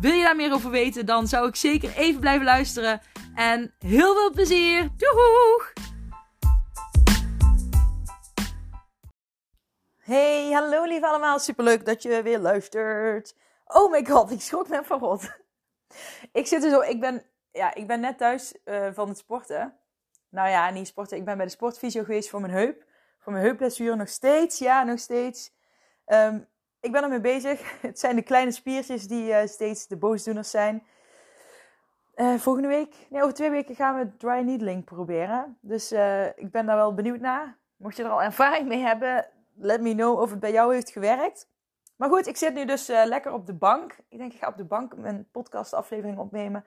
Wil je daar meer over weten, dan zou ik zeker even blijven luisteren. En heel veel plezier! Doeg! Hey, hallo lief allemaal. Superleuk dat je weer luistert. Oh my god, ik schrok net van rot. Ik zit er zo, ik ben, ja, ik ben net thuis uh, van het sporten. Nou ja, niet sporten. Ik ben bij de sportfysio geweest voor mijn heup. Voor mijn heupblessure nog steeds. Ja, nog steeds. Um, ik ben ermee bezig. Het zijn de kleine spiertjes die uh, steeds de boosdoeners zijn. Uh, volgende week, nee, over twee weken gaan we dry needling proberen. Dus uh, ik ben daar wel benieuwd naar. Mocht je er al ervaring mee hebben, let me know of het bij jou heeft gewerkt. Maar goed, ik zit nu dus lekker op de bank. Ik denk, ik ga op de bank mijn podcastaflevering opnemen.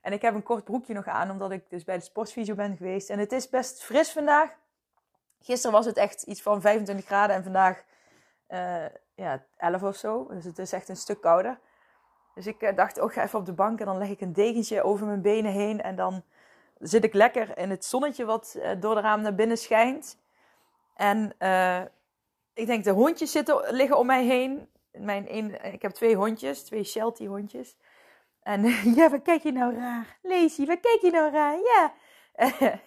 En ik heb een kort broekje nog aan, omdat ik dus bij de sportvisio ben geweest. En het is best fris vandaag. Gisteren was het echt iets van 25 graden en vandaag ja, 11 of zo. Dus het is echt een stuk kouder. Dus ik uh, dacht, oh, ga even op de bank en dan leg ik een degentje over mijn benen heen. En dan zit ik lekker in het zonnetje wat uh, door de raam naar binnen schijnt. En ik denk, de hondjes zitten, liggen om mij heen. Mijn een, ik heb twee hondjes, twee Sheltie hondjes. En ja, wat kijk je nou raar? Lazy, wat kijk je nou raar? Ja.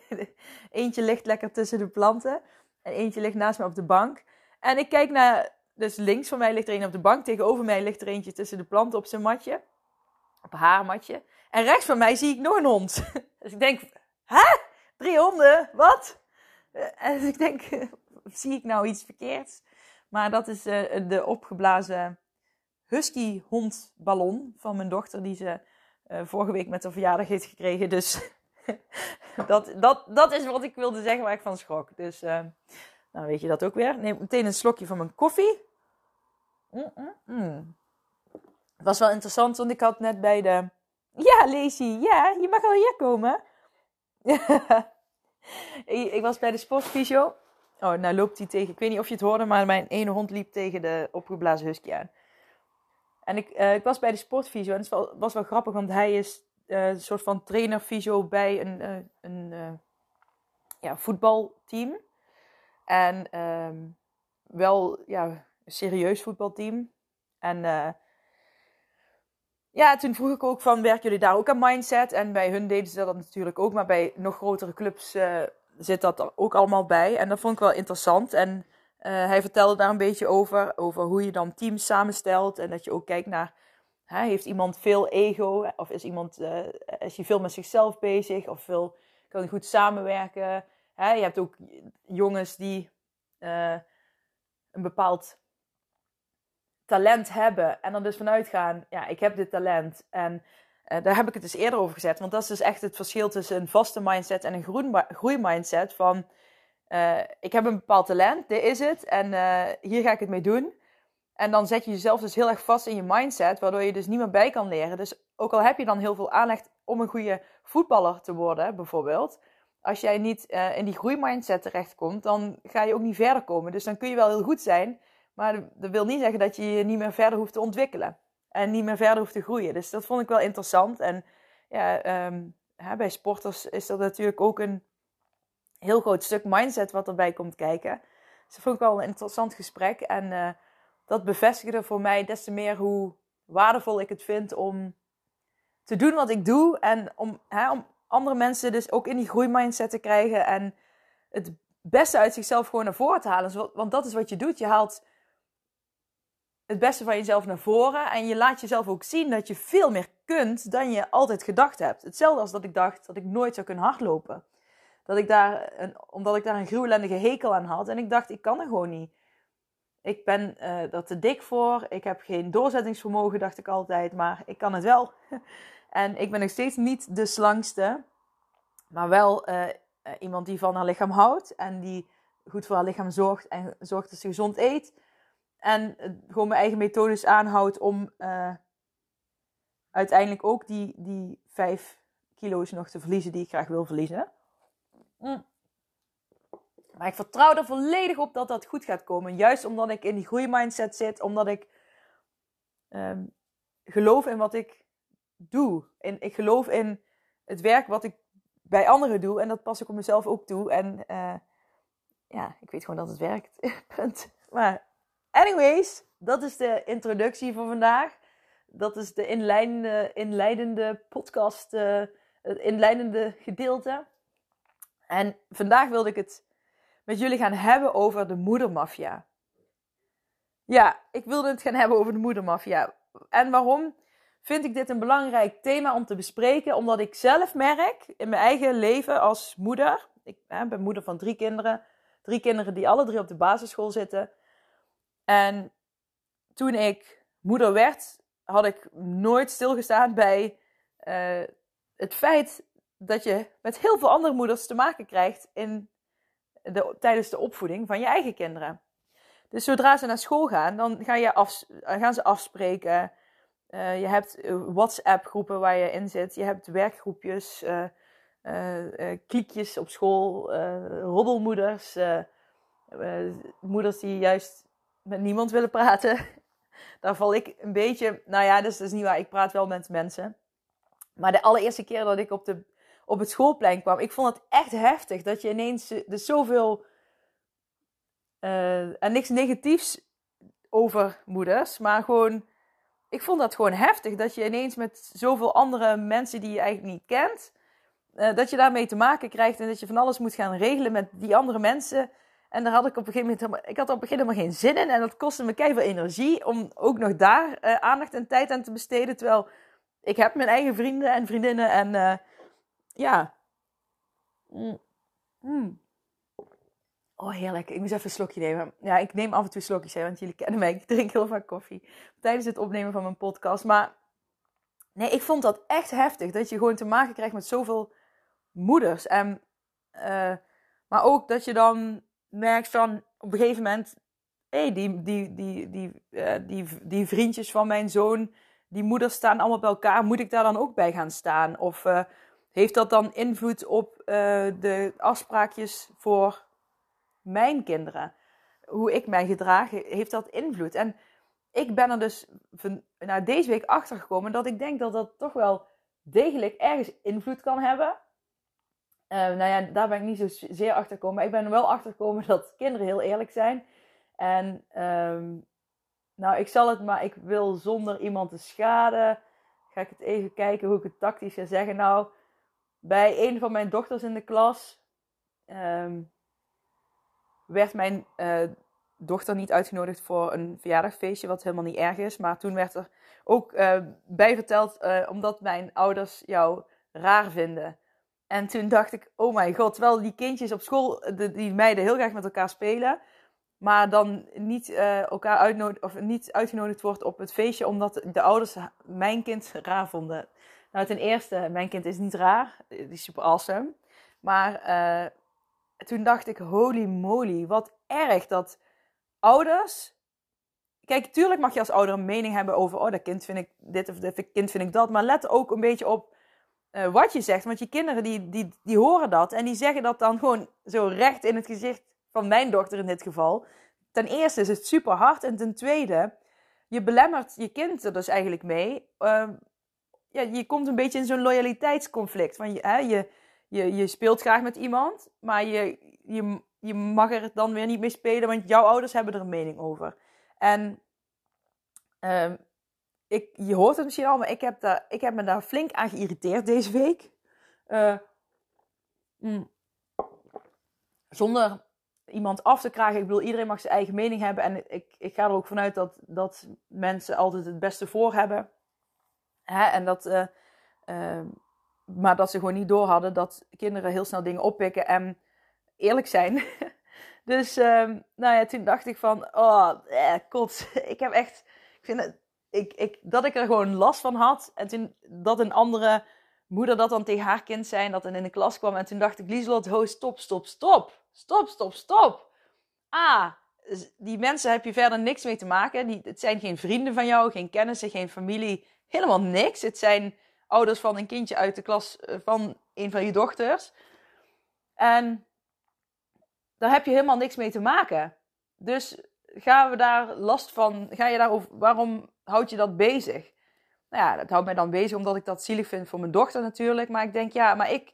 eentje ligt lekker tussen de planten. En eentje ligt naast me op de bank. En ik kijk naar, dus links van mij ligt er een op de bank. Tegenover mij ligt er eentje tussen de planten op zijn matje. Op haar matje. En rechts van mij zie ik nog een hond. Dus ik denk, hè? Drie honden? Wat? En dus ik denk, zie ik nou iets verkeerds? Maar dat is uh, de opgeblazen husky hondballon van mijn dochter. Die ze uh, vorige week met haar verjaardag heeft gekregen. Dus dat, dat, dat is wat ik wilde zeggen waar ik van schrok. Dus uh, nou weet je dat ook weer. Neem meteen een slokje van mijn koffie. Mm, mm, mm. Het was wel interessant, want ik had net bij de... Ja, Lacey, ja, je mag wel hier komen. ik was bij de sportfysio. Oh, nou loopt hij tegen... Ik weet niet of je het hoorde, maar mijn ene hond liep tegen de opgeblazen husky aan. En ik, uh, ik was bij de sportfysio en het was wel, was wel grappig, want hij is uh, een soort van trainer bij een, uh, een ja, voetbalteam. En um, wel ja, serieus voetbalteam. En uh, ja, toen vroeg ik ook van, werken jullie daar ook aan mindset? En bij hun deden ze dat natuurlijk ook, maar bij nog grotere clubs uh, zit dat ook allemaal bij. En dat vond ik wel interessant. En uh, hij vertelde daar een beetje over, over hoe je dan teams samenstelt. En dat je ook kijkt naar, hè, heeft iemand veel ego? Of is iemand, is hij veel met zichzelf bezig? Of veel, kan goed samenwerken? Hè, je hebt ook jongens die een bepaald talent hebben en dan dus vanuit gaan, ja, ik heb dit talent en uh, daar heb ik het dus eerder over gezet. Want dat is dus echt het verschil tussen een vaste mindset en een groeimindset van uh, ik heb een bepaald talent, dit is het en hier ga ik het mee doen. En dan zet je jezelf dus heel erg vast in je mindset, waardoor je dus niet meer bij kan leren. Dus ook al heb je dan heel veel aanleg om een goede voetballer te worden, bijvoorbeeld, als jij niet in die groeimindset terechtkomt, dan ga je ook niet verder komen. Dus dan kun je wel heel goed zijn, maar dat wil niet zeggen dat je je niet meer verder hoeft te ontwikkelen. En niet meer verder hoeft te groeien. Dus dat vond ik wel interessant. En ja, um, hè, bij sporters is dat natuurlijk ook een heel groot stuk mindset wat erbij komt kijken. Dus dat vond ik wel een interessant gesprek. En uh, dat bevestigde voor mij des te meer hoe waardevol ik het vind om te doen wat ik doe. En om, hè, om andere mensen dus ook in die groeimindset te krijgen en het beste uit zichzelf gewoon naar voren te halen. Want dat is wat je doet. Je haalt het beste van jezelf naar voren en je laat jezelf ook zien dat je veel meer kunt dan je altijd gedacht hebt. Hetzelfde als dat ik dacht dat ik nooit zou kunnen hardlopen. Dat ik daar een, omdat ik daar een gruwelendige hekel aan had en ik dacht, ik kan er gewoon niet. Ik ben uh, er te dik voor. Ik heb geen doorzettingsvermogen, dacht ik altijd. Maar ik kan het wel. En ik ben nog steeds niet de slangste, maar wel uh, iemand die van haar lichaam houdt en die goed voor haar lichaam zorgt en zorgt dat ze gezond eet. En uh, gewoon mijn eigen methodes aanhoudt om uiteindelijk ook die, die 5 kilo's nog te verliezen die ik graag wil verliezen. Mm. Maar ik vertrouw er volledig op dat dat goed gaat komen. Juist omdat ik in die groeimindset zit. Omdat ik ehm, geloof in wat ik doe. En ik geloof in het werk wat ik bij anderen doe. En dat pas ik op mezelf ook toe. En uh, ja, ik weet gewoon dat het werkt. Maar anyways, dat is de introductie voor vandaag. Dat is de inleidende, inleidende podcast, uh, het inleidende gedeelte. En vandaag wilde ik het met jullie gaan hebben over de moedermafia. Ja, ik wilde het gaan hebben over de moedermafia. En waarom vind ik dit een belangrijk thema om te bespreken? Omdat ik zelf merk in mijn eigen leven als moeder. Ik hè, ben moeder van drie kinderen. Drie kinderen die alle drie op de basisschool zitten. En toen ik moeder werd, had ik nooit stilgestaan bij uh, het feit dat je met heel veel andere moeders te maken krijgt in de, tijdens de opvoeding van je eigen kinderen. Dus zodra ze naar school gaan, dan ga je af, gaan ze afspreken. Uh, je hebt WhatsApp-groepen waar je in zit. Je hebt werkgroepjes, uh, kliekjes op school, roddelmoeders, moeders die juist met niemand willen praten. Daar val ik een beetje. Nou ja, dus dat is niet waar. Ik praat wel met mensen. Maar de allereerste keer dat ik op de op het schoolplein kwam. Ik vond het echt heftig dat je ineens er zoveel. Uh, en niks negatiefs over moeders, maar gewoon. Ik vond dat gewoon heftig dat je ineens met zoveel andere mensen die je eigenlijk niet kent. Uh, dat je daarmee te maken krijgt en dat je van alles moet gaan regelen met die andere mensen. En daar had ik op een gegeven moment ik had op een gegeven moment geen zin in. En dat kostte me keihard energie om ook nog daar uh, aandacht en tijd aan te besteden. Terwijl ik heb mijn eigen vrienden en vriendinnen en uh, ja. Mm. Mm. Oh, heerlijk. Ik moest even een slokje nemen. Ja, ik neem af en toe slokjes, hè, want jullie kennen mij. Ik drink heel vaak koffie tijdens het opnemen van mijn podcast. Maar nee, ik vond dat echt heftig. Dat je gewoon te maken krijgt met zoveel moeders. En, uh, maar ook dat je dan merkt van op een gegeven moment... Hey, die, die, die, die, uh, die, die vriendjes van mijn zoon, die moeders staan allemaal bij elkaar. Moet ik daar dan ook bij gaan staan? Of... Uh, heeft dat dan invloed op uh, de afspraakjes voor mijn kinderen? Hoe ik mij gedraag, heeft dat invloed? En ik ben er dus van, nou, deze week achter gekomen dat ik denk dat dat toch wel degelijk ergens invloed kan hebben. Uh, nou ja, daar ben ik niet zo zeer achter gekomen. Maar ik ben er wel achter gekomen dat kinderen heel eerlijk zijn. En um, nou, ik zal het maar, ik wil zonder iemand te schaden. Ga ik het even kijken hoe ik het tactisch ga zeggen. Nou, bij een van mijn dochters in de klas um, werd mijn uh, dochter niet uitgenodigd voor een verjaardagfeestje, wat helemaal niet erg is. Maar toen werd er ook uh, bij verteld, uh, omdat mijn ouders jou raar vinden. En toen dacht ik, oh mijn god, terwijl die kindjes op school, de, die meiden heel graag met elkaar spelen, maar dan niet, elkaar uitnodig, of niet uitgenodigd wordt op het feestje, omdat de ouders mijn kind raar vonden. Nou, ten eerste, mijn kind is niet raar. Die is super awesome. Maar toen dacht ik, holy moly, wat erg dat ouders... Kijk, tuurlijk mag je als ouder een mening hebben over... Oh, dat kind vind ik dit of dat kind vind ik dat. Maar let ook een beetje op uh, wat je zegt. Want je kinderen die, die, die horen dat. En die zeggen dat dan gewoon zo recht in het gezicht van mijn dochter in dit geval. Ten eerste is het super hard. En ten tweede, je belemmert je kind er dus eigenlijk mee... Uh, ja, je komt een beetje in zo'n loyaliteitsconflict. Van je, hè, je, je, je speelt graag met iemand, maar je, je, je mag er dan weer niet mee spelen, want jouw ouders hebben er een mening over. En uh, ik, je hoort het misschien al, maar ik heb, ik heb me daar flink aan geïrriteerd deze week. Uh, mm, zonder iemand af te krijgen. Ik bedoel, iedereen mag zijn eigen mening hebben. En ik, ik ga er ook vanuit dat, dat mensen altijd het beste voor hebben. Hè? En dat, uh, uh, maar dat ze gewoon niet door hadden dat kinderen heel snel dingen oppikken en eerlijk zijn. dus uh, nou ja, toen dacht ik van, oh, eh, kot. ik heb echt, ik vind het, ik, ik, dat ik er gewoon last van had. En toen dat een andere moeder dat dan tegen haar kind zei, dat dan in de klas kwam. En toen dacht ik, Lieselot, ho, stop, stop, stop. Stop, stop, stop. Ah, die mensen heb je verder niks mee te maken. Die, het zijn geen vrienden van jou, geen kennissen, geen familie helemaal niks. Het zijn ouders van een kindje uit de klas eh, van een van je dochters. En daar heb je helemaal niks mee te maken. Dus gaan we daar last van, ga je daarover, waarom houd je dat bezig? Nou ja, dat houdt mij dan bezig omdat ik dat zielig vind voor mijn dochter natuurlijk. Maar ik denk, ja, maar ik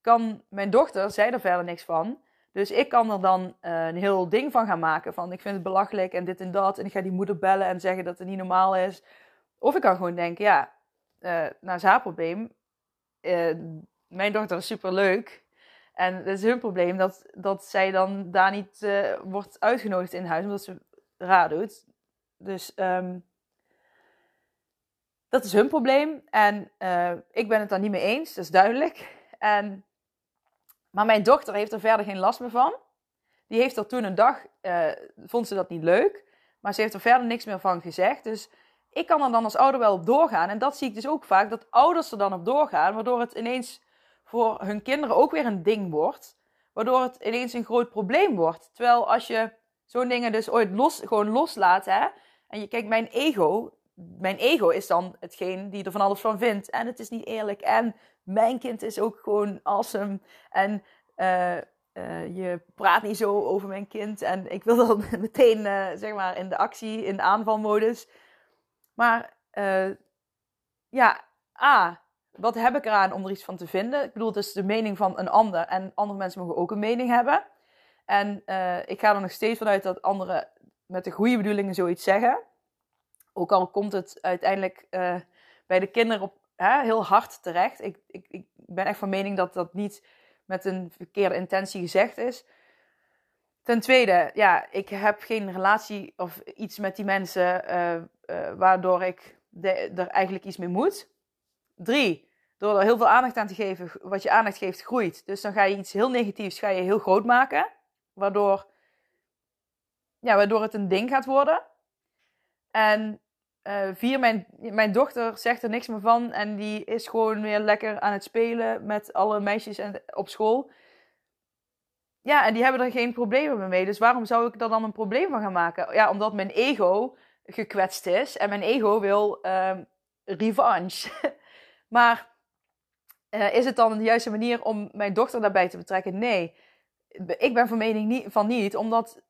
kan, mijn dochter zei er verder niks van. Dus ik kan er dan uh, een heel ding van gaan maken. Van ik vind het belachelijk en dit en dat. En ik ga die moeder bellen en zeggen dat het niet normaal is. Of ik kan gewoon denken, ja, uh, nou is haar probleem. Uh, mijn dochter is super leuk. En het is hun probleem dat, dat zij dan daar niet uh, wordt uitgenodigd in huis, omdat ze raar doet. Dus um, dat is hun probleem. En uh, ik ben het daar niet mee eens, dat is duidelijk. En, maar mijn dochter heeft er verder geen last meer van. Die heeft er toen een dag, uh, vond ze dat niet leuk. Maar ze heeft er verder niks meer van gezegd. Dus ik kan er dan als ouder wel op doorgaan. En dat zie ik dus ook vaak, dat ouders er dan op doorgaan. Waardoor het ineens voor hun kinderen ook weer een ding wordt. Waardoor het ineens een groot probleem wordt. Terwijl als je zo'n dingen dus ooit los, gewoon loslaat, hè. En je kijkt, mijn ego, mijn ego is dan hetgeen die er van alles van vindt. En het is niet eerlijk. En mijn kind is ook gewoon awesome. En uh, uh, je praat niet zo over mijn kind. En ik wil dan meteen, uh, zeg maar, in de actie, in de aanvalmodus. Maar ja, A, wat heb ik eraan om er iets van te vinden? Ik bedoel, het is de mening van een ander. En andere mensen mogen ook een mening hebben. En uh, ik ga er nog steeds vanuit dat anderen met de goede bedoelingen zoiets zeggen. Ook al komt het uiteindelijk uh, bij de kinderen op, hè, heel hard terecht. Ik, ik, ik ben echt van mening dat dat niet met een verkeerde intentie gezegd is. Ten tweede, ja, ik heb geen relatie of iets met die mensen uh, waardoor ik er eigenlijk iets mee moet. Drie, door er heel veel aandacht aan te geven, wat je aandacht geeft, groeit. Dus dan ga je iets heel negatiefs ga je heel groot maken, waardoor, ja, waardoor het een ding gaat worden. En uh, vier, mijn, mijn dochter zegt er niks meer van en die is gewoon weer lekker aan het spelen met alle meisjes en, op school. Ja, en die hebben er geen problemen mee. Dus waarom zou ik er dan een probleem van gaan maken? Ja, omdat mijn ego gekwetst is en mijn ego wil uh, revanche. Maar uh, is het dan de juiste manier om mijn dochter daarbij te betrekken? Nee. Ik ben van mening niet, van niet, omdat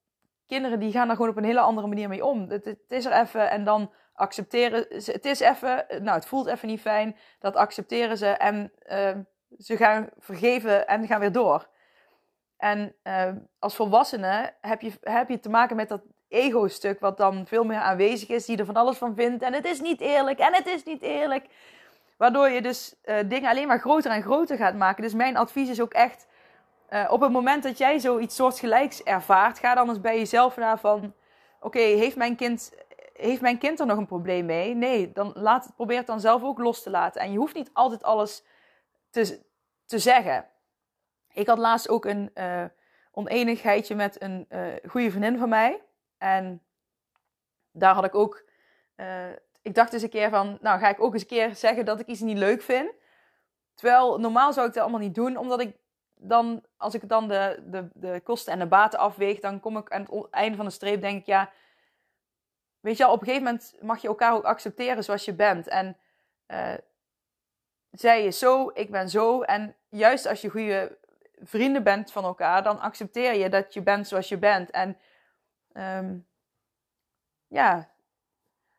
kinderen die gaan daar gewoon op een hele andere manier mee om. Het, het is er even en dan accepteren ze. Het is even, nou, het voelt even niet fijn. Dat accepteren ze en uh, ze gaan vergeven en gaan weer door. En uh, als volwassene heb je, heb je te maken met dat ego-stuk, wat dan veel meer aanwezig is, die er van alles van vindt. En het is niet eerlijk, en het is niet eerlijk. Waardoor je dus uh, dingen alleen maar groter en groter gaat maken. Dus mijn advies is ook echt, uh, op het moment dat jij zoiets soortgelijks ervaart, ga dan eens bij jezelf naar van, oké, heeft mijn kind heeft mijn kind er nog een probleem mee? Nee, dan laat probeer het dan zelf ook los te laten. En je hoeft niet altijd alles te, te zeggen. Ik had laatst ook een uh, oneenigheidje met een goede vriendin van mij. En daar had ik ook ik dacht eens een keer van, nou ga ik ook eens een keer zeggen dat ik iets niet leuk vind. Terwijl normaal zou ik dat allemaal niet doen, omdat ik dan, als ik dan de, de, de kosten en de baten afweeg, dan kom ik aan het einde van de streep, denk ik, ja, weet je al, op een gegeven moment mag je elkaar ook accepteren zoals je bent. En uh, zij is zo, ik ben zo. En juist als je goede vrienden bent van elkaar, dan accepteer je dat je bent zoals je bent. En um, ja,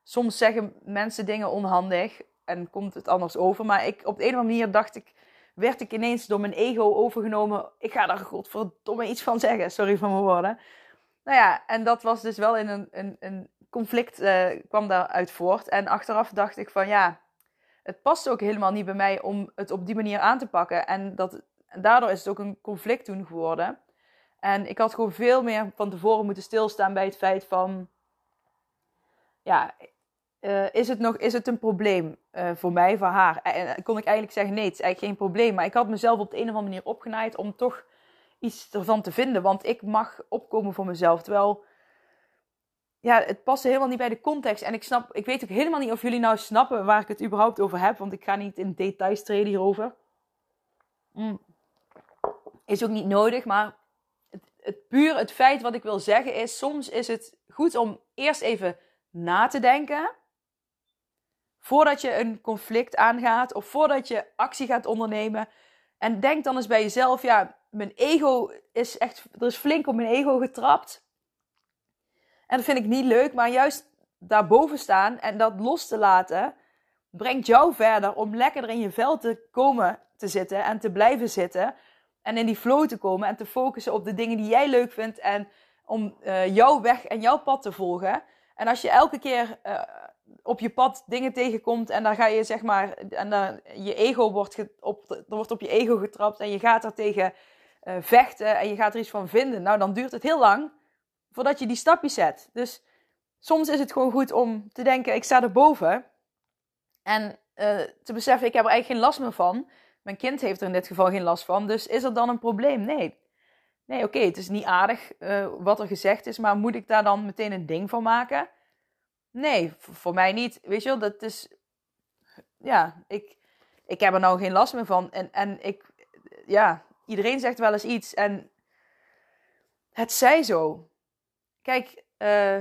soms zeggen mensen dingen onhandig en komt het anders over. Maar ik, op de andere manier dacht ik, werd ik ineens door mijn ego overgenomen. Ik ga daar godverdomme iets van zeggen. Sorry voor mijn woorden. Nou ja, en dat was dus wel in een, een, een conflict, uh, kwam daaruit voort. En achteraf dacht ik van ja, het past ook helemaal niet bij mij om het op die manier aan te pakken. En, dat, en daardoor is het ook een conflict toen geworden. En ik had gewoon veel meer van tevoren moeten stilstaan bij het feit van... Ja, uh, is, het nog, is het een probleem uh, voor mij, voor haar? En kon ik eigenlijk zeggen, nee, het is eigenlijk geen probleem. Maar ik had mezelf op de een of andere manier opgenaaid om toch iets ervan te vinden. Want ik mag opkomen voor mezelf. Terwijl, ja, het past helemaal niet bij de context. En ik snap, ik weet ook helemaal niet of jullie nou snappen waar ik het überhaupt over heb. Want ik ga niet in details treden hierover. Mm. Is ook niet nodig, maar het, het puur het feit wat ik wil zeggen is, soms is het goed om eerst even na te denken voordat je een conflict aangaat of voordat je actie gaat ondernemen. En denk dan eens bij jezelf, ja, mijn ego is echt, er is flink op mijn ego getrapt. En dat vind ik niet leuk, maar juist daarboven staan en dat los te laten, brengt jou verder om lekker in je vel te komen te zitten en te blijven zitten. En in die flow te komen en te focussen op de dingen die jij leuk vindt en om uh, jouw weg en jouw pad te volgen. En als je elke keer uh, op je pad dingen tegenkomt en dan ga je zeg maar, en dan je ego wordt, op, er wordt op je ego getrapt en je gaat er tegen uh, vechten en je gaat er iets van vinden. Nou, dan duurt het heel lang voordat je die stapjes zet. Dus soms is het gewoon goed om te denken, ik sta erboven. En uh, te beseffen, ik heb er eigenlijk geen last meer van. Mijn kind heeft er in dit geval geen last van. Dus is er dan een probleem? Nee. Nee, oké, het is niet aardig uh, wat er gezegd is, maar moet ik daar dan meteen een ding van maken? Nee, voor mij niet. Weet je wel, dat is. Ja, ik, ik heb er nou geen last meer van. En, en ik. Ja, iedereen zegt wel eens iets. En. Het zij zo. Kijk, uh,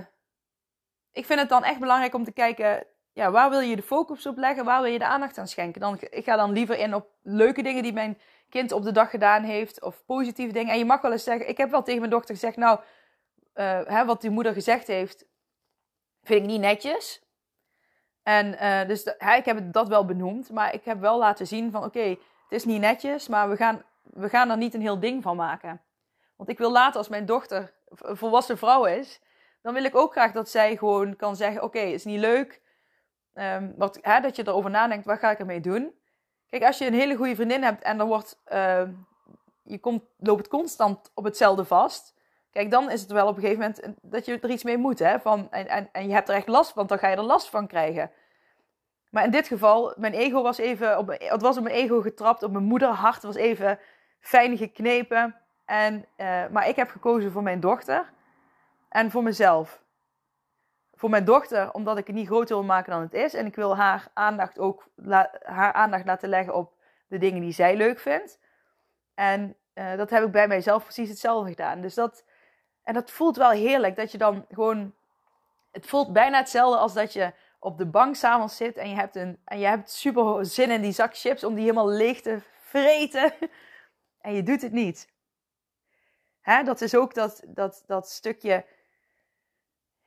ik vind het dan echt belangrijk om te kijken. Ja, waar wil je de focus op leggen? Waar wil je de aandacht aan schenken? Dan, ik ga dan liever in op leuke dingen die mijn kind op de dag gedaan heeft. Of positieve dingen. En je mag wel eens zeggen. Ik heb wel tegen mijn dochter gezegd. Nou, uh, hè, wat die moeder gezegd heeft vind ik niet netjes. En uh, dus de, ik heb dat wel benoemd, maar ik heb wel laten zien van oké, het is niet netjes, maar we gaan, we gaan er niet een heel ding van maken. Want ik wil later als mijn dochter een volwassen vrouw is, dan wil ik ook graag dat zij gewoon kan zeggen oké, okay, is niet leuk. Um, wat, hè, dat je erover nadenkt, wat ga ik ermee doen? Kijk, als je een hele goede vriendin hebt en dan wordt, uh, je komt, loopt constant op hetzelfde vast Kijk, dan is het wel op een gegeven moment dat je er iets mee moet. Hè? Van, en, en, en je hebt er echt last van, dan ga je er last van krijgen. Maar in dit geval, mijn ego was even, op, het was op mijn ego getrapt, op mijn moederhart was even fijn geknepen. En, uh, maar ik heb gekozen voor mijn dochter en voor mezelf. Voor mijn dochter, omdat ik het niet groter wil maken dan het is. En ik wil haar aandacht ook haar aandacht laten leggen op de dingen die zij leuk vindt. En uh, dat heb ik bij mijzelf precies hetzelfde gedaan. Dus dat, en dat voelt wel heerlijk dat je dan gewoon. Het voelt bijna hetzelfde als dat je op de bank s'avonds zit en je hebt, een, en je hebt super zin in die zak chips om die helemaal leeg te vreten. En je doet het niet. Hè? Dat is ook dat, dat, dat stukje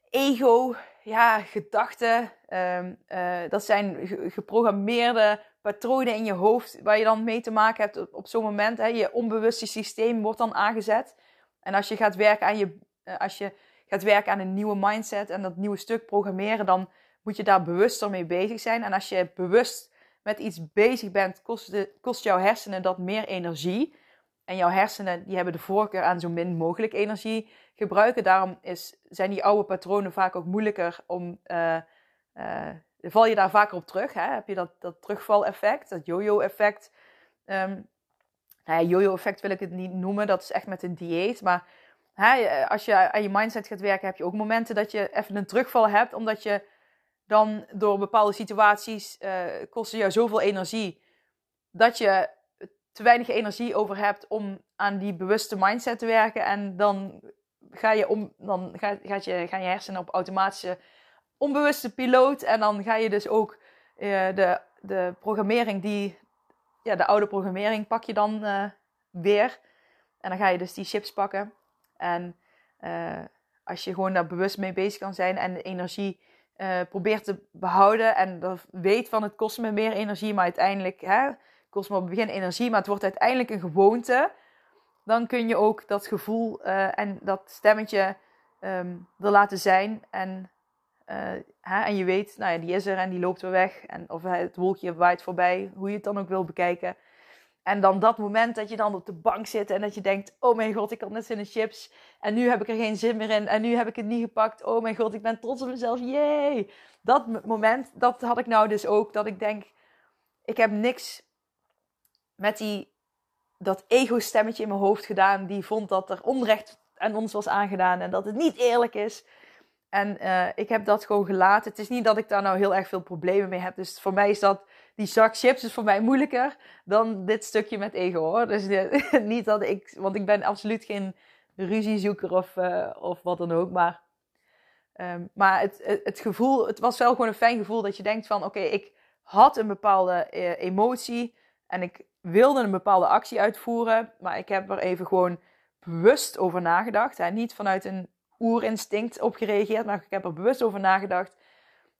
ego, ja, gedachten. Um, uh, dat zijn geprogrammeerde patronen in je hoofd waar je dan mee te maken hebt op, op zo'n moment. Hè? Je onbewuste systeem wordt dan aangezet. En als je gaat werken aan je, eh, als je gaat werken aan een nieuwe mindset en dat nieuwe stuk programmeren, dan moet je daar bewuster mee bezig zijn. En als je bewust met iets bezig bent, kost, de, kost jouw hersenen dat meer energie. En jouw hersenen die hebben de voorkeur aan zo min mogelijk energie gebruiken. Daarom is, zijn die oude patronen vaak ook moeilijker om. Uh, val je daar vaker op terug? Hè? Heb je dat, dat terugvaleffect, dat yo-yo-effect? Um, nou ja, yo-yo-effect wil ik het niet noemen. Dat is echt met een dieet. Maar hè, als je aan je mindset gaat werken, heb je ook momenten dat je even een terugval hebt. Omdat je dan door bepaalde situaties uh, kosten jou zoveel energie. Dat je te weinig energie over hebt om aan die bewuste mindset te werken. En dan ga je, om, dan gaat, gaat je, gaan je hersenen op automatische onbewuste piloot. En dan ga je dus ook uh, de, de programmering die ja, de oude programmering pak je dan uh, weer. En dan ga je dus die chips pakken. En uh, als je gewoon daar bewust mee bezig kan zijn en de energie uh, probeert te behouden. En dat weet van het kost me meer energie, maar uiteindelijk hè, kost me op het begin energie, maar het wordt uiteindelijk een gewoonte. Dan kun je ook dat gevoel en dat stemmetje um, er laten zijn. En hè, en je weet, nou ja, die is er en die loopt weer weg. En, of het wolkje waait voorbij, hoe je het dan ook wil bekijken. En dan dat moment dat je dan op de bank zit en dat je denkt: Oh mijn god, ik had net zin in chips. En nu heb ik er geen zin meer in. En nu heb ik het niet gepakt. Oh mijn god, ik ben trots op mezelf. Yay! Dat moment, dat had ik nou dus ook. Dat ik denk: Ik heb niks met die, dat ego-stemmetje in mijn hoofd gedaan. Die vond dat er onrecht aan ons was aangedaan. En dat het niet eerlijk is. En uh, ik heb dat gewoon gelaten. Het is niet dat ik daar nou heel erg veel problemen mee heb. Dus voor mij is dat, die zak chips is voor mij moeilijker dan dit stukje met ego hoor. Dus de, niet dat ik, want ik ben absoluut geen ruziezoeker of, uh, of wat dan ook. Maar Ehm, maar het, het, gevoel, het was wel gewoon een fijn gevoel dat je denkt van oké, ik had een bepaalde eh, emotie en ik wilde een bepaalde actie uitvoeren, maar ik heb er even gewoon bewust over nagedacht. Hè? Niet vanuit een oerinstinct op gereageerd, maar ik heb er bewust over nagedacht.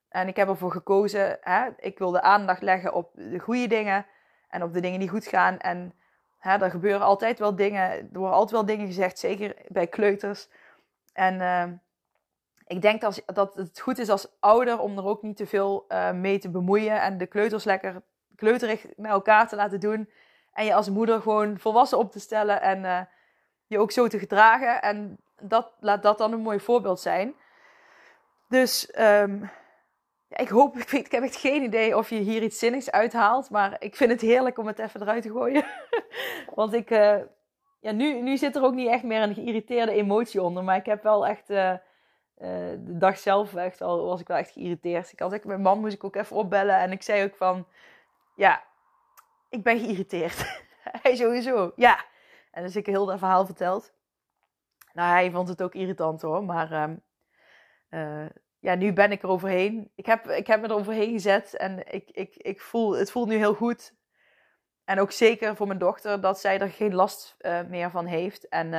En ik heb ervoor gekozen, hè? ik wil de aandacht leggen op de goede dingen en op de dingen die goed gaan. En hè, er gebeuren altijd wel dingen, er worden altijd wel dingen gezegd, zeker bij kleuters. En uh, ik denk dat, dat het goed is als ouder om er ook niet te veel uh, mee te bemoeien en de kleuters lekker kleuterig met elkaar te laten doen. En je als moeder gewoon volwassen op te stellen en uh, je ook zo te gedragen. En dat, laat dat dan een mooi voorbeeld zijn. Dus ja, ik hoop, ik, weet, ik heb echt geen idee of je hier iets zinnigs uithaalt. Maar ik vind het heerlijk om het even eruit te gooien. Want ik, uh, ja, nu, nu zit er ook niet echt meer een geïrriteerde emotie onder. Maar ik heb wel echt, uh, de dag zelf echt al, was ik wel echt geïrriteerd. Ik had ook, mijn man moest ik ook even opbellen. En ik zei ook van, ja, ik ben geïrriteerd. hij sowieso, ja. En dus ik heel dat verhaal verteld. Nou, hij vond het ook irritant hoor, maar um, uh, ja, nu ben ik er overheen. Ik heb, ik heb me er overheen gezet en ik, ik, ik voel, het voelt nu heel goed. En ook zeker voor mijn dochter dat zij er geen last uh, meer van heeft. En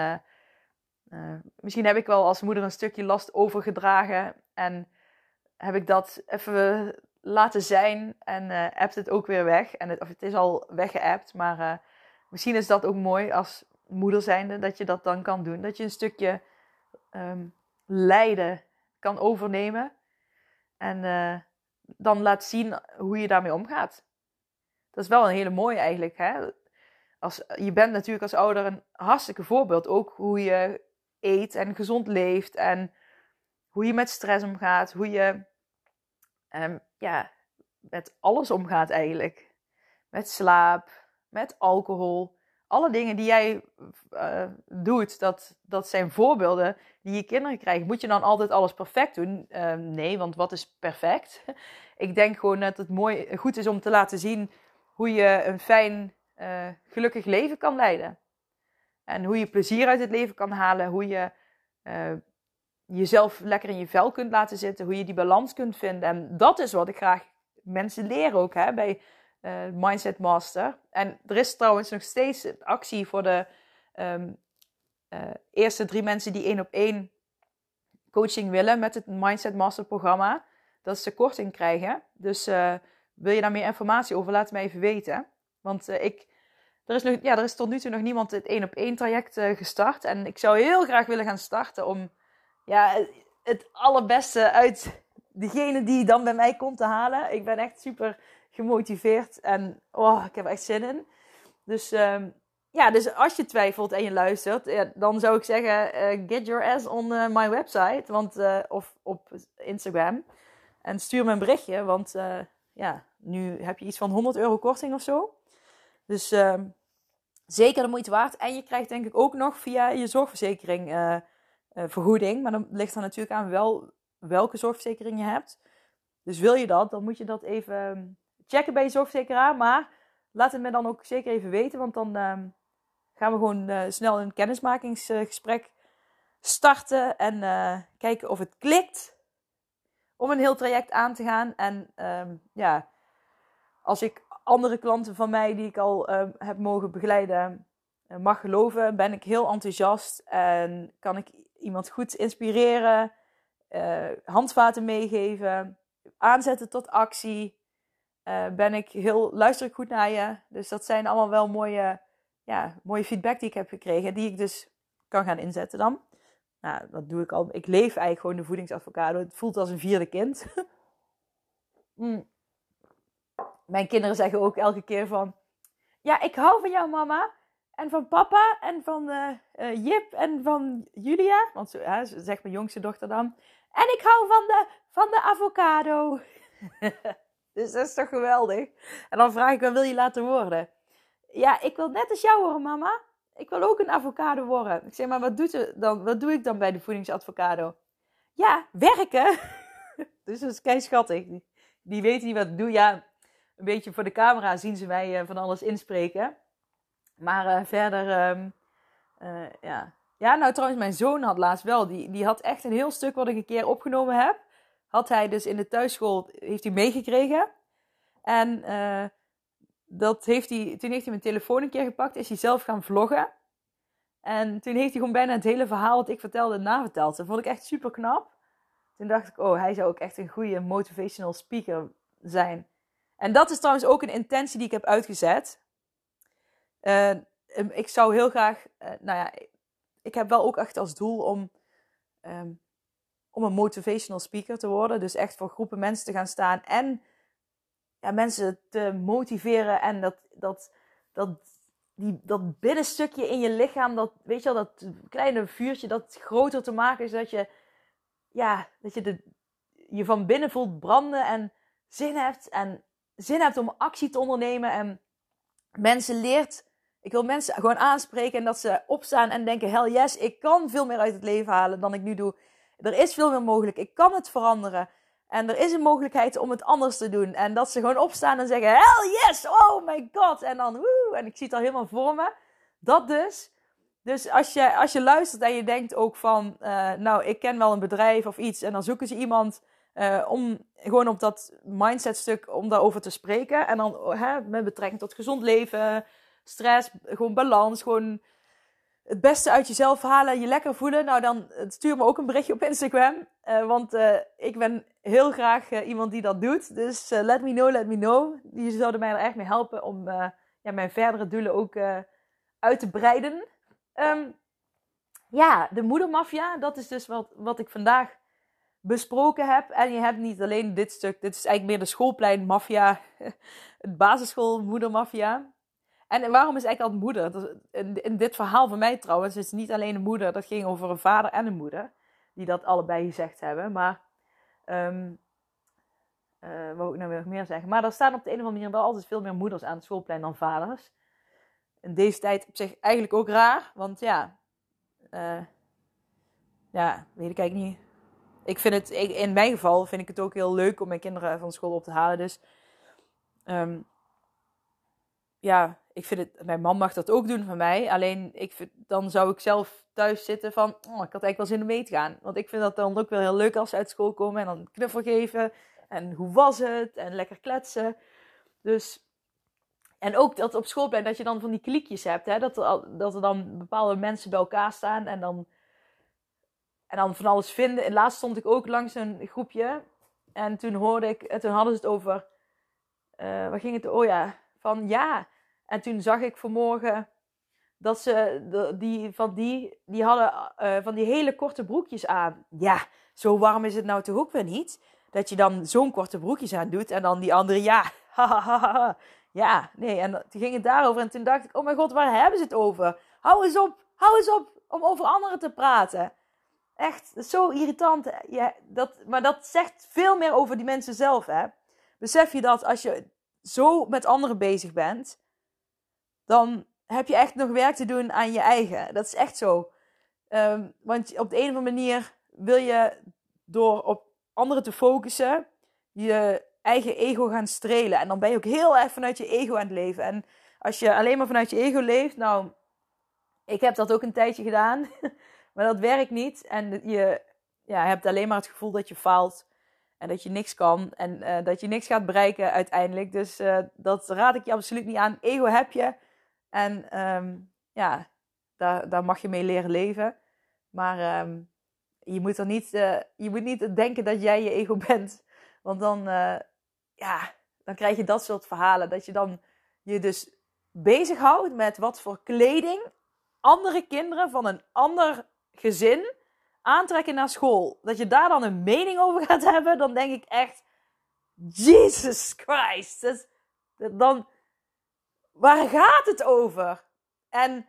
uh, misschien heb ik wel als moeder een stukje last overgedragen. En heb ik dat even laten zijn en appt het ook weer weg. En het, of het is al weggeappt, maar misschien is dat ook mooi als moeder zijnde dat je dat dan kan doen. Dat je een stukje um, lijden kan overnemen en uh, dan laat zien hoe je daarmee omgaat. Dat is wel een hele mooie eigenlijk. Hè? Als, je bent natuurlijk als ouder een hartstikke voorbeeld. Ook hoe je eet en gezond leeft en hoe je met stress omgaat, hoe je um, ja, met alles omgaat eigenlijk. Met slaap, met alcohol. Alle dingen die jij uh, doet, dat, dat zijn voorbeelden die je kinderen krijgen. Moet je dan altijd alles perfect doen? Uh, nee, want wat is perfect? Ik denk gewoon dat het mooi, goed is om te laten zien hoe je een fijn, uh, gelukkig leven kan leiden. En hoe je plezier uit het leven kan halen. Hoe je uh, jezelf lekker in je vel kunt laten zitten. Hoe je die balans kunt vinden. En dat is wat ik graag mensen leren ook hè, bij uh, Mindset Master. En er is trouwens nog steeds actie voor de um, uh, eerste drie mensen die één op één coaching willen met het Mindset Master programma. Dat ze korting krijgen. Dus uh, wil je daar meer informatie over, laat mij even weten. Want ik, er, is nog, ja, er is tot nu toe nog niemand het één op één traject gestart. En ik zou heel graag willen gaan starten om ja, het allerbeste uit degene die dan bij mij komt te halen. Ik ben echt super gemotiveerd en oh, ik heb echt zin in. Dus um, ja, dus als je twijfelt en je luistert, dan zou ik zeggen: uh, get your ass on uh, my website want, uh, of op Instagram. En stuur me een berichtje, want ja, nu heb je iets van 100 euro korting of zo. Dus ehm, zeker de moeite waard. En je krijgt denk ik ook nog via je zorgverzekering vergoeding. Maar dan ligt er natuurlijk aan wel welke zorgverzekering je hebt. Dus wil je dat, dan moet je dat even ehm, checken bij je zorgverzekeraar. Maar laat het me dan ook zeker even weten, want dan uh, gaan we gewoon uh, snel een kennismakingsgesprek starten en uh, kijken of het klikt om een heel traject aan te gaan. En um, ja, als ik andere klanten van mij die ik al uh, heb mogen begeleiden eh, mag geloven, ben ik heel enthousiast en kan ik iemand goed inspireren handvaten meegeven, aanzetten tot actie. Uh, ben ik heel, luister ik goed naar je. Dus dat zijn allemaal wel mooie, ja, mooie feedback die ik heb gekregen, die ik dus kan gaan inzetten dan. Nou, dat doe ik al. Ik leef eigenlijk gewoon de voedingsadvocado. Het voelt als een vierde kind. mm. Mijn kinderen zeggen ook elke keer van, ja, ik hou van jou mama. En van papa en van uh, uh, Jip en van Julia. Want zegt mijn jongste dochter dan. En ik hou van de, van de avocado. dus dat is toch geweldig. En dan vraag ik, wat wil je laten worden? Ja, ik wil net als jou worden, mama. Ik wil ook een avocado worden. Ik zeg, maar wat, doet dan, wat doe ik dan bij de voedingsadvocado? Ja, werken. dus dat is kei schattig. Die, weten niet wat ik doe. Ja, een beetje voor de camera zien ze mij uh, van alles inspreken. Maar uh, verder, um, uh, ja, Ja, nou trouwens, mijn zoon had laatst wel. Die, die had echt een heel stuk wat ik een keer opgenomen heb. Had hij dus in de thuisschool, heeft hij meegekregen. En uh, dat heeft hij, toen heeft hij mijn telefoon een keer gepakt, is hij zelf gaan vloggen. En toen heeft hij gewoon bijna het hele verhaal wat ik vertelde naverteld. Dat vond ik echt super knap. Toen dacht ik, oh, hij zou ook echt een goede motivational speaker zijn. En dat is trouwens ook een intentie die ik heb uitgezet. Uh, ik zou heel graag, uh, nou ja, ik heb wel ook echt als doel om, um, om een motivational speaker te worden. Dus echt voor groepen mensen te gaan staan en ja, mensen te motiveren en dat, dat, dat, die, dat binnenstukje in je lichaam, dat, weet je wel, dat kleine vuurtje, dat groter te maken, zodat je, ja, dat je de, je van binnen voelt branden en zin hebt en zin hebt om actie te ondernemen en mensen leert. Ik wil mensen gewoon aanspreken en dat ze opstaan en denken: hell yes, ik kan veel meer uit het leven halen dan ik nu doe. Er is veel meer mogelijk. Ik kan het veranderen. En er is een mogelijkheid om het anders te doen. En dat ze gewoon opstaan en zeggen: Hell yes! Oh my god! En dan woe! En ik zie het al helemaal voor me. Dat dus. Dus als je, als je luistert en je denkt ook van: uh, Nou, ik ken wel een bedrijf of iets. En dan zoeken ze iemand uh, om gewoon op dat mindset-stuk om daarover te spreken. En dan hè, met betrekking tot gezond leven, stress, gewoon balans, gewoon het beste uit jezelf halen, je lekker voelen, nou dan eh, stuur me ook een berichtje op Instagram. Uh, want uh, ik ben heel graag uh, iemand die dat doet. Dus let me know, let me know. Die zouden mij er echt mee helpen om ja, mijn verdere doelen ook uit te breiden. Um, ja, de moedermafia, dat is dus wat, wat ik vandaag besproken heb. En je hebt niet alleen dit stuk, dit is eigenlijk meer de schoolpleinmafia, het basisschool moedermafia. En waarom is eigenlijk altijd moeder? In, dit verhaal van mij trouwens is niet alleen een moeder. Dat ging over een vader en een moeder. Die dat allebei gezegd hebben. Maar, um, uh, wou ik nou weer meer zeggen? Maar er staan op de een of andere manier wel altijd veel meer moeders aan het schoolplein dan vaders. In deze tijd op zich eigenlijk ook raar. Want ja, uh, ja, weet ik eigenlijk niet. Ik vind het, in mijn geval vind ik het ook heel leuk om mijn kinderen van school op te halen. Dus um, ja, ik vind het, mijn man mag dat ook doen van mij. Alleen ik dan zou ik zelf thuis zitten van, oh, ik had eigenlijk wel zin om mee te gaan. Want ik vind dat dan ook wel heel leuk als ze uit school komen en dan knuffel geven. En hoe was het? En lekker kletsen. Dus, en ook dat op schoolplein, dat je dan van die kliekjes hebt. Hè? Dat, er, dat er dan bepaalde mensen bij elkaar staan en dan, en dan van alles vinden. En laatst stond ik ook langs een groepje. En toen hoorde ik, en toen hadden ze het over, uh, waar ging het? Oh ja, van ja. En toen zag ik vanmorgen dat ze die, van die, die hadden uh, van die hele korte broekjes aan. Ja, zo warm is het nou toch ook weer niet? Dat je dan zo'n korte broekjes aan doet en dan die andere, ja, ja, nee. En toen ging het daarover en toen dacht ik, oh mijn god, waar hebben ze het over? Hou eens op, hou eens op om over anderen te praten. Echt, zo irritant. Ja, dat, maar dat zegt veel meer over die mensen zelf, hè. Besef je dat als je zo met anderen bezig bent, dan heb je echt nog werk te doen aan je eigen. Dat is echt zo. Um, want op de andere manier wil je door op anderen te focussen, je eigen ego gaan strelen. En dan ben je ook heel erg vanuit je ego aan het leven. En als je alleen maar vanuit je ego leeft, nou, ik heb dat ook een tijdje gedaan, maar dat werkt niet. En je ja, hebt alleen maar het gevoel dat je faalt. En dat je niks kan en uh, dat je niks gaat bereiken uiteindelijk. Dus uh, dat raad ik je absoluut niet aan. Ego heb je. En um, ja, daar, daar mag je mee leren leven. Maar um, je, moet er niet, uh, je moet niet denken dat jij je ego bent. Want dan, ja, dan krijg je dat soort verhalen. Dat je dan je dus bezighoudt met wat voor kleding andere kinderen van een ander gezin aantrekken naar school, dat je daar dan een mening over gaat hebben, dan denk ik echt, Jesus Christ, dan, waar gaat het over? En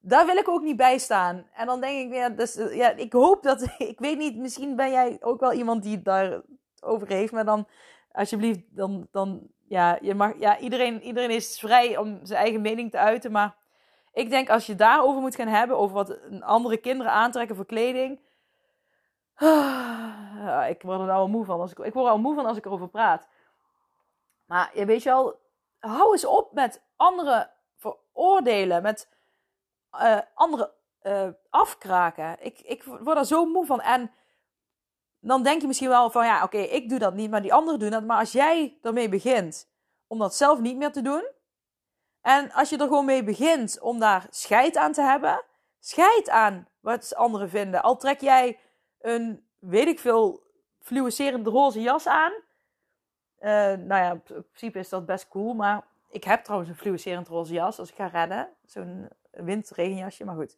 daar wil ik ook niet bij staan. En dan denk ik, ja, dus, ja, ik hoop dat, ik weet niet, misschien ben jij ook wel iemand die daar over heeft, maar dan, alsjeblieft, dan, dan ja, je mag, ja iedereen, iedereen is vrij om zijn eigen mening te uiten, maar ik denk als je daarover moet gaan hebben, over wat andere kinderen aantrekken voor kleding. Ik word er al moe van. Als ik, ik word al moe van als ik erover praat. Maar je weet je wel, hou eens op met anderen veroordelen. Met uh, andere uh, afkraken. Ik, ik word er zo moe van. En dan denk je misschien wel van ja, oké, ik doe dat niet, maar die anderen doen dat. Maar als jij ermee begint om dat zelf niet meer te doen. En als je er gewoon mee begint om daar scheid aan te hebben. Scheid aan wat anderen vinden. Al trek jij een, weet ik veel, fluorescerende roze jas aan. Uh, nou ja, in principe is dat best cool. Maar ik heb trouwens een fluorescerend roze jas als ik ga redden. Zo'n windregenjasje, maar goed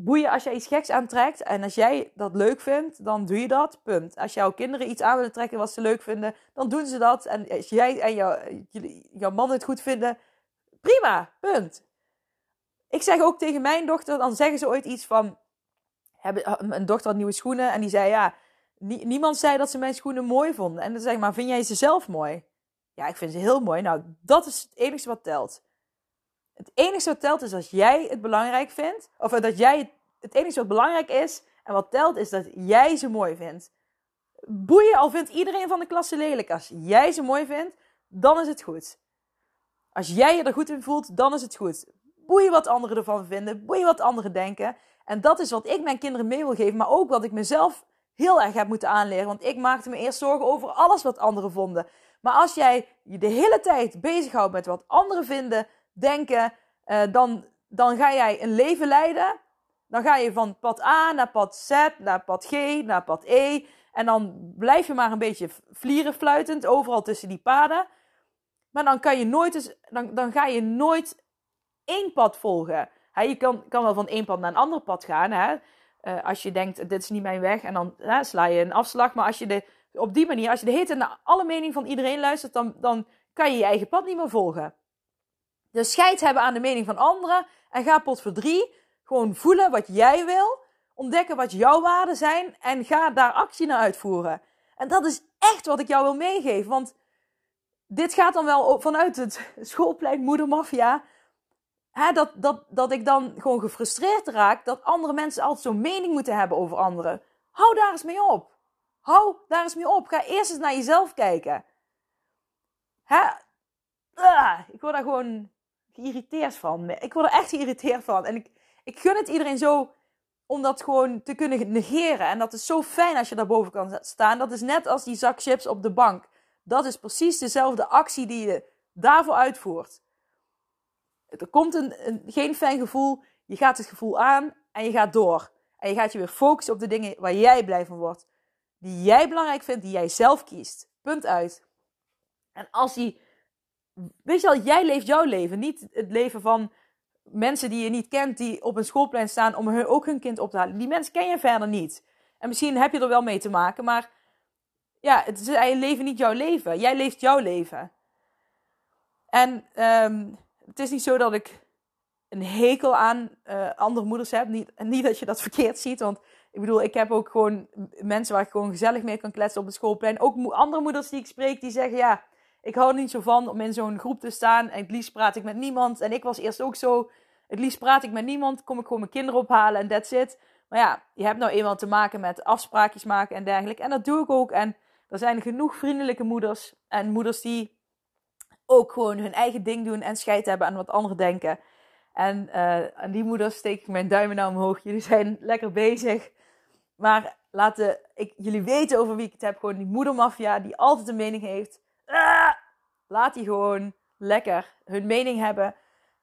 boeien als jij iets geks aantrekt. En als jij dat leuk vindt, dan doe je dat. Punt. Als jouw kinderen iets aan willen trekken wat ze leuk vinden, dan doen ze dat. En als jij en jouw, jouw man het goed vinden, prima. Punt. Ik zeg ook tegen mijn dochter, dan zeggen ze ooit iets van. Een dochter had nieuwe schoenen en die zei ja. Niemand zei dat ze mijn schoenen mooi vonden. En dan zeg ik maar, vind jij ze zelf mooi? Ja, ik vind ze heel mooi. Nou, dat is het enige wat telt. Het enige wat telt is als jij het belangrijk vindt. Of dat jij het, het enige wat belangrijk is en wat telt is dat jij ze mooi vindt. Boeien, al vindt iedereen van de klasse lelijk. Als jij ze mooi vindt, dan is het goed. Als jij je er goed in voelt, dan is het goed. Boeien wat anderen ervan vinden. Boeien wat anderen denken. En dat is wat ik mijn kinderen mee wil geven. Maar ook wat ik mezelf heel erg heb moeten aanleren. Want ik maakte me eerst zorgen over alles wat anderen vonden. Maar als jij je de hele tijd bezighoudt met wat anderen vinden, denken, uh, dan, dan ga jij een leven leiden. Dan ga je van pad A naar pad Z, naar pad G, naar pad E. En dan blijf je maar een beetje vlieren fluitend overal tussen die paden. Maar dan, kan je nooit dan, dan ga je nooit één pad volgen. je kan, kan wel van één pad naar een ander pad gaan. Hè? Uh, als je denkt, dit is niet mijn weg. En dan sla je een afslag. Maar als je de, op die manier, als je de hele naar alle mening van iedereen luistert, dan, dan kan je je eigen pad niet meer volgen. Dus scheid hebben aan de mening van anderen. En ga pot voor drie gewoon voelen wat jij wil. Ontdekken wat jouw waarden zijn. En ga daar actie naar uitvoeren. En dat is echt wat ik jou wil meegeven. Want dit gaat dan wel vanuit het schoolplein moedermafia. Hè, dat, dat, dat ik dan gewoon gefrustreerd raak dat andere mensen altijd zo'n mening moeten hebben over anderen. Hou daar eens mee op. Hou daar eens mee op. Ga eerst eens naar jezelf kijken. Hè? Ah, ik word daar gewoon geïrriteerd van. Ik word er echt geïrriteerd van. En ik, ik gun het iedereen zo om dat gewoon te kunnen negeren. En dat is zo fijn als je daarboven kan staan. Dat is net als die zak chips op de bank. Dat is precies dezelfde actie die je daarvoor uitvoert. Er komt een, een, geen fijn gevoel. Je gaat het gevoel aan en je gaat door. En je gaat je weer focussen op de dingen waar jij blij van wordt. Die jij belangrijk vindt, die jij zelf kiest. Punt uit. En als die weet je wel, jij leeft jouw leven. Niet het leven van mensen die je niet kent, die op een schoolplein staan om hun, ook hun kind op te halen. Die mensen ken je verder niet. En misschien heb je er wel mee te maken, maar ja, het is eigenlijk leven niet jouw leven. Jij leeft jouw leven. En um, het is niet zo dat ik een hekel aan uh, andere moeders heb. Niet, niet dat je dat verkeerd ziet, want ik bedoel, ik heb ook gewoon mensen waar ik gewoon gezellig mee kan kletsen op het schoolplein. Ook andere moeders die ik spreek, die zeggen ja ik hou er niet zo van om in zo'n groep te staan. En het liefst praat ik met niemand. En ik was eerst ook zo. Het liefst praat ik met niemand. Kom ik gewoon mijn kinderen ophalen en that's it. Maar ja, je hebt nou eenmaal te maken met afspraakjes maken en dergelijke. En dat doe ik ook. En er zijn genoeg vriendelijke moeders. En moeders die ook gewoon hun eigen ding doen en scheid hebben aan wat anderen denken. En aan die moeders steek ik mijn duimen naar omhoog. Jullie zijn lekker bezig. Maar laten ik, jullie weten over wie ik het heb. Gewoon die moedermafia die altijd een mening heeft. Ah, laat die gewoon lekker hun mening hebben.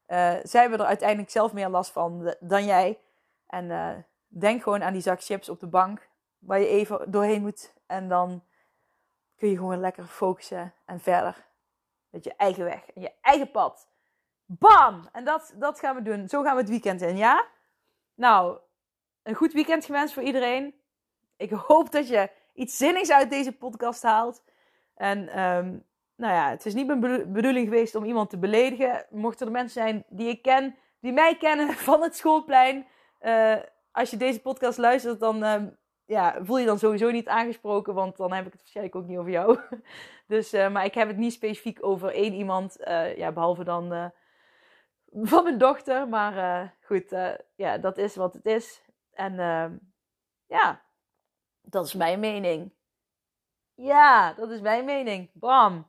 Uh, zij hebben er uiteindelijk zelf meer last van dan jij. En uh, denk gewoon aan die zak chips op de bank. Waar je even doorheen moet. En dan kun je gewoon lekker focussen en verder. Met je eigen weg en je eigen pad. Bam! En dat, dat gaan we doen. Zo gaan we het weekend in, ja? Nou, een goed weekend gewenst voor iedereen. Ik hoop dat je iets zinnigs uit deze podcast haalt. En um, nou ja, het is niet mijn bedoeling geweest om iemand te beledigen. Mochten er mensen zijn die ik ken, die mij kennen van het schoolplein. Uh, als je deze podcast luistert, dan um, ja, voel je dan sowieso niet aangesproken, want dan heb ik het waarschijnlijk ook niet over jou. dus, uh, maar ik heb het niet specifiek over één iemand, uh, ja, behalve dan van mijn dochter. Maar goed, ja, dat is wat het is. En ehm, ja, dat is mijn mening. Ja, dat is mijn mening. Bam.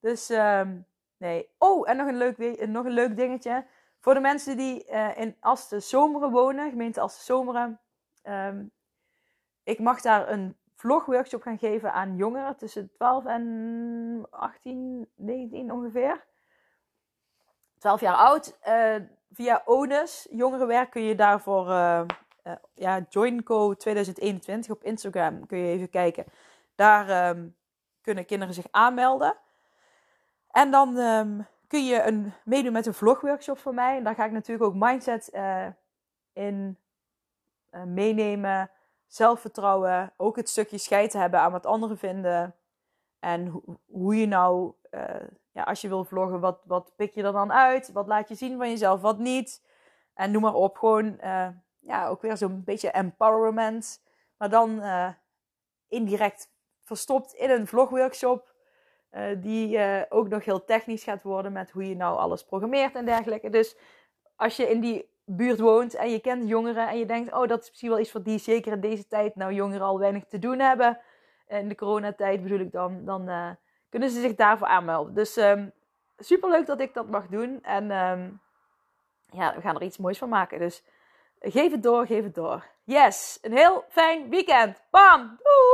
Dus um, nee. Oh, en nog een, leuk, nog een leuk dingetje. Voor de mensen die in Asten Zomeren wonen, gemeente Asten Zomeren. Um, ik mag daar een vlogworkshop gaan geven aan jongeren tussen 12 en 18, 19 ongeveer. 12 jaar oud. Uh, via ONUS, jongerenwerk, kun je daarvoor uh, uh, ja, JoinCo 2021 op Instagram kun je even kijken. Daar um, kunnen kinderen zich aanmelden. En dan um, kun je een, meedoen met een vlogworkshop van mij. En daar ga ik natuurlijk ook mindset in meenemen. Zelfvertrouwen. Ook het stukje scheid hebben aan wat anderen vinden. En ho hoe je nou ja, als je wil vloggen, wat, wat pik je er dan uit? Wat laat je zien van jezelf, wat niet? En noem maar op, gewoon uh, ja, ook weer zo'n beetje empowerment. Maar dan uh, indirect verstopt in een vlogworkshop. Die ook nog heel technisch gaat worden met hoe je nou alles programmeert en dergelijke. Dus als je in die buurt woont en je kent jongeren en je denkt, oh dat is misschien wel iets voor die zeker in deze tijd nou jongeren al weinig te doen hebben. In de coronatijd bedoel ik dan, dan kunnen ze zich daarvoor aanmelden. Dus ehm, super leuk dat ik dat mag doen. En um, ja, we gaan er iets moois van maken. Dus geef het door, geef het door. Yes, een heel fijn weekend. Bam! Doeg!